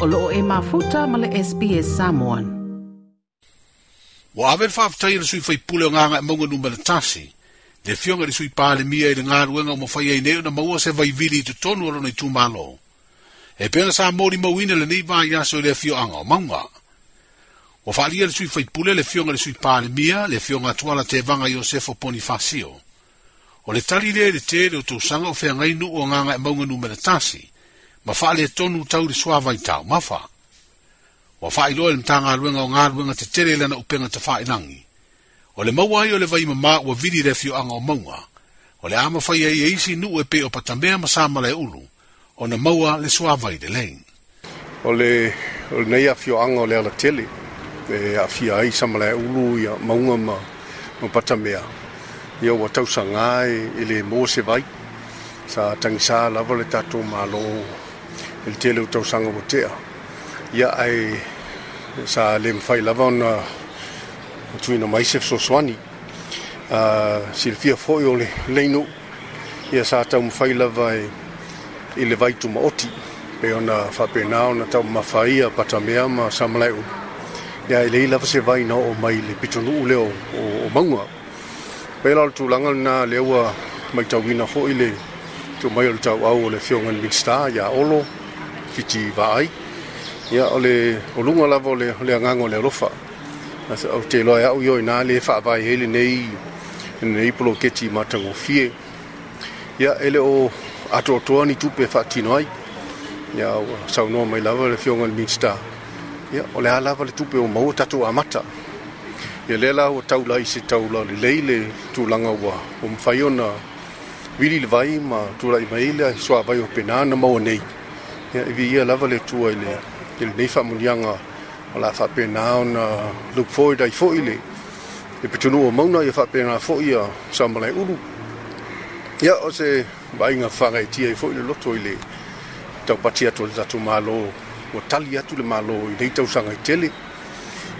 o loo e mafuta ma le SPS Samoan. Wa ave whaaftai le sui whaipule o ngānga e maunga numera tasi, le fionga le sui pāle mia i le ngā ruenga mo mawhai ei nei na maua se vai vili i te tonu arona i tūmālo. E pena sā mo mauina le nei vāi aso i le fio anga o maunga. Wa whaalia le sui whaipule le fionga le sui pāle mia le fionga la te vanga i o sefo ponifasio. O le tali le le tere o tūsanga o whea ngainu o ngānga e maunga numera tasi – ma fa le tonu tau le soa vai tau ma fa. Wa fa i loa le mtanga aluenga o ngā aluenga te tere lana upenga te fa inangi. O le maua i o le vai ma maa ua vidi re fio anga o maua. O le ama fai e isi nu e pe o patamea ma sa male ulu. O na maua le soa vai de lein. O le, o nei a fio anga o le ala tele. E a fia ai sa male ulu i a maunga ma, ma patamea. Ia ua tausa ngai i le mose vai. Sa tangisa lava le tatou maa il tele uto sanga botea ya ai sa lem fai lava ona tu mai sef soswani a silfia foi ole leino ya sa tau fai lava e, ile vai tu moti pe ona fa pe na ona tau ma fai a pata mea ma samlai u ya ile ile fa se vai no o mai le pitonu ule o o, o mangua pe la tu langa na leua mai tau ina foi le tu mai o tau au le fiongan mixta ya olo fiti vaai ia o le oluga lava o le, le agaga o le alofa au teloa e au ioi na le faavae ai lenei lenei poloketi matagofie ia e le o atoatoa ni tupe faatino ai ia ua saunoa mai lava le fioga le minsta ia o le a lava le tupe o maua tatou amata ia lea la ua taulai se taula lelei le tulaga ua o mafai ona wili le vai ma tulai mai le soavai o penā na maua nei ia i via lava le tua i le i lenei faamuliaga o la faapena ona luke foi dai foʻi le e petunuu o mauna ia faapena foʻi a sa malaeulu ia o se vaaiga fagaetia ai foʻi le loto i le taupati atu o le tatou mālō ua tali atu le mālō i nei tausaga i tele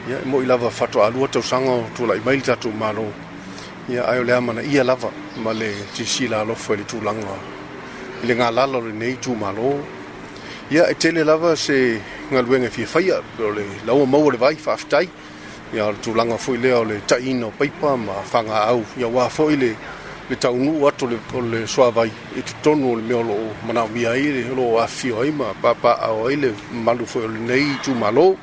ia e moʻi lava fatoaalua tausaga o tulaʻi mai le tatou mālō ia ae o le a manaʻia lava ma le tisila alofo i le tulaga i le galala o lenei tumālō Ia, e tele lava se ngā luenga fi whaia, o le laua mau le vai, whaaftai, ia le tūlanga fwoi lea o le taino paipa, ma fanga au, ia wā fwoi le, le taunu atu le, o le soa vai, i e te tonu le mea lo o manau mia i, le lo a fio ai, ma papa a ai le malu fwoi o nei tu malo,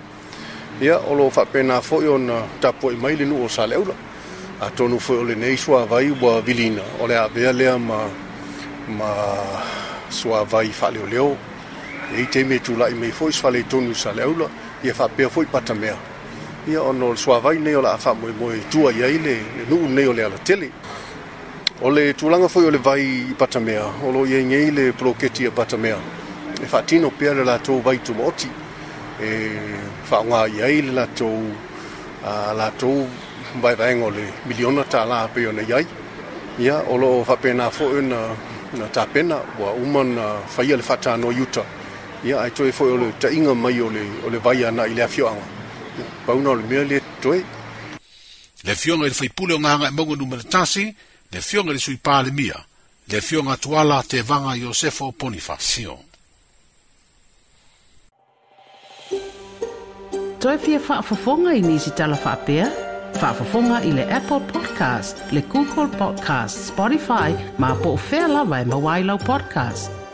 ia o lo whapena fo yo na tapua i mai le nu o sa leula, a tonu fwoi o le nei soa vai wa vilina, o le a bea lea ma, ma soa vai whaleo leo, leo e i teimi e tulaʻi mai foʻi se faleitonu sa le e fa faapea foʻi pata mea ia ona o le suavai nei o la a faamoemoe tua i ai le nuu nei o le alatele o le tulaga foʻi o le vai i pata mea o lo iaigei le poloketi a pata mea e faatino pea le latou vai tumaoti e faaaogā i ai le latou latou vaevaega o le miliona tālā pei ona i ai ia o loo faapena foʻi na tapena ua uma na faia le faatanoa iuta ia ai toe foi o le taʻiga mai o le, o le vai ana i le afioaga pauna o le mea lea toe le afioaga i le faipule o gaga e mauga numa le tasi le afioga i le suipalemia le afioga atuala a tevaga iosefo ponifasio toe fia faafofoga i nisi talafaapea faafofoga i le apple podcast le google podcast spotify ma po o fea lava e mauailau podcast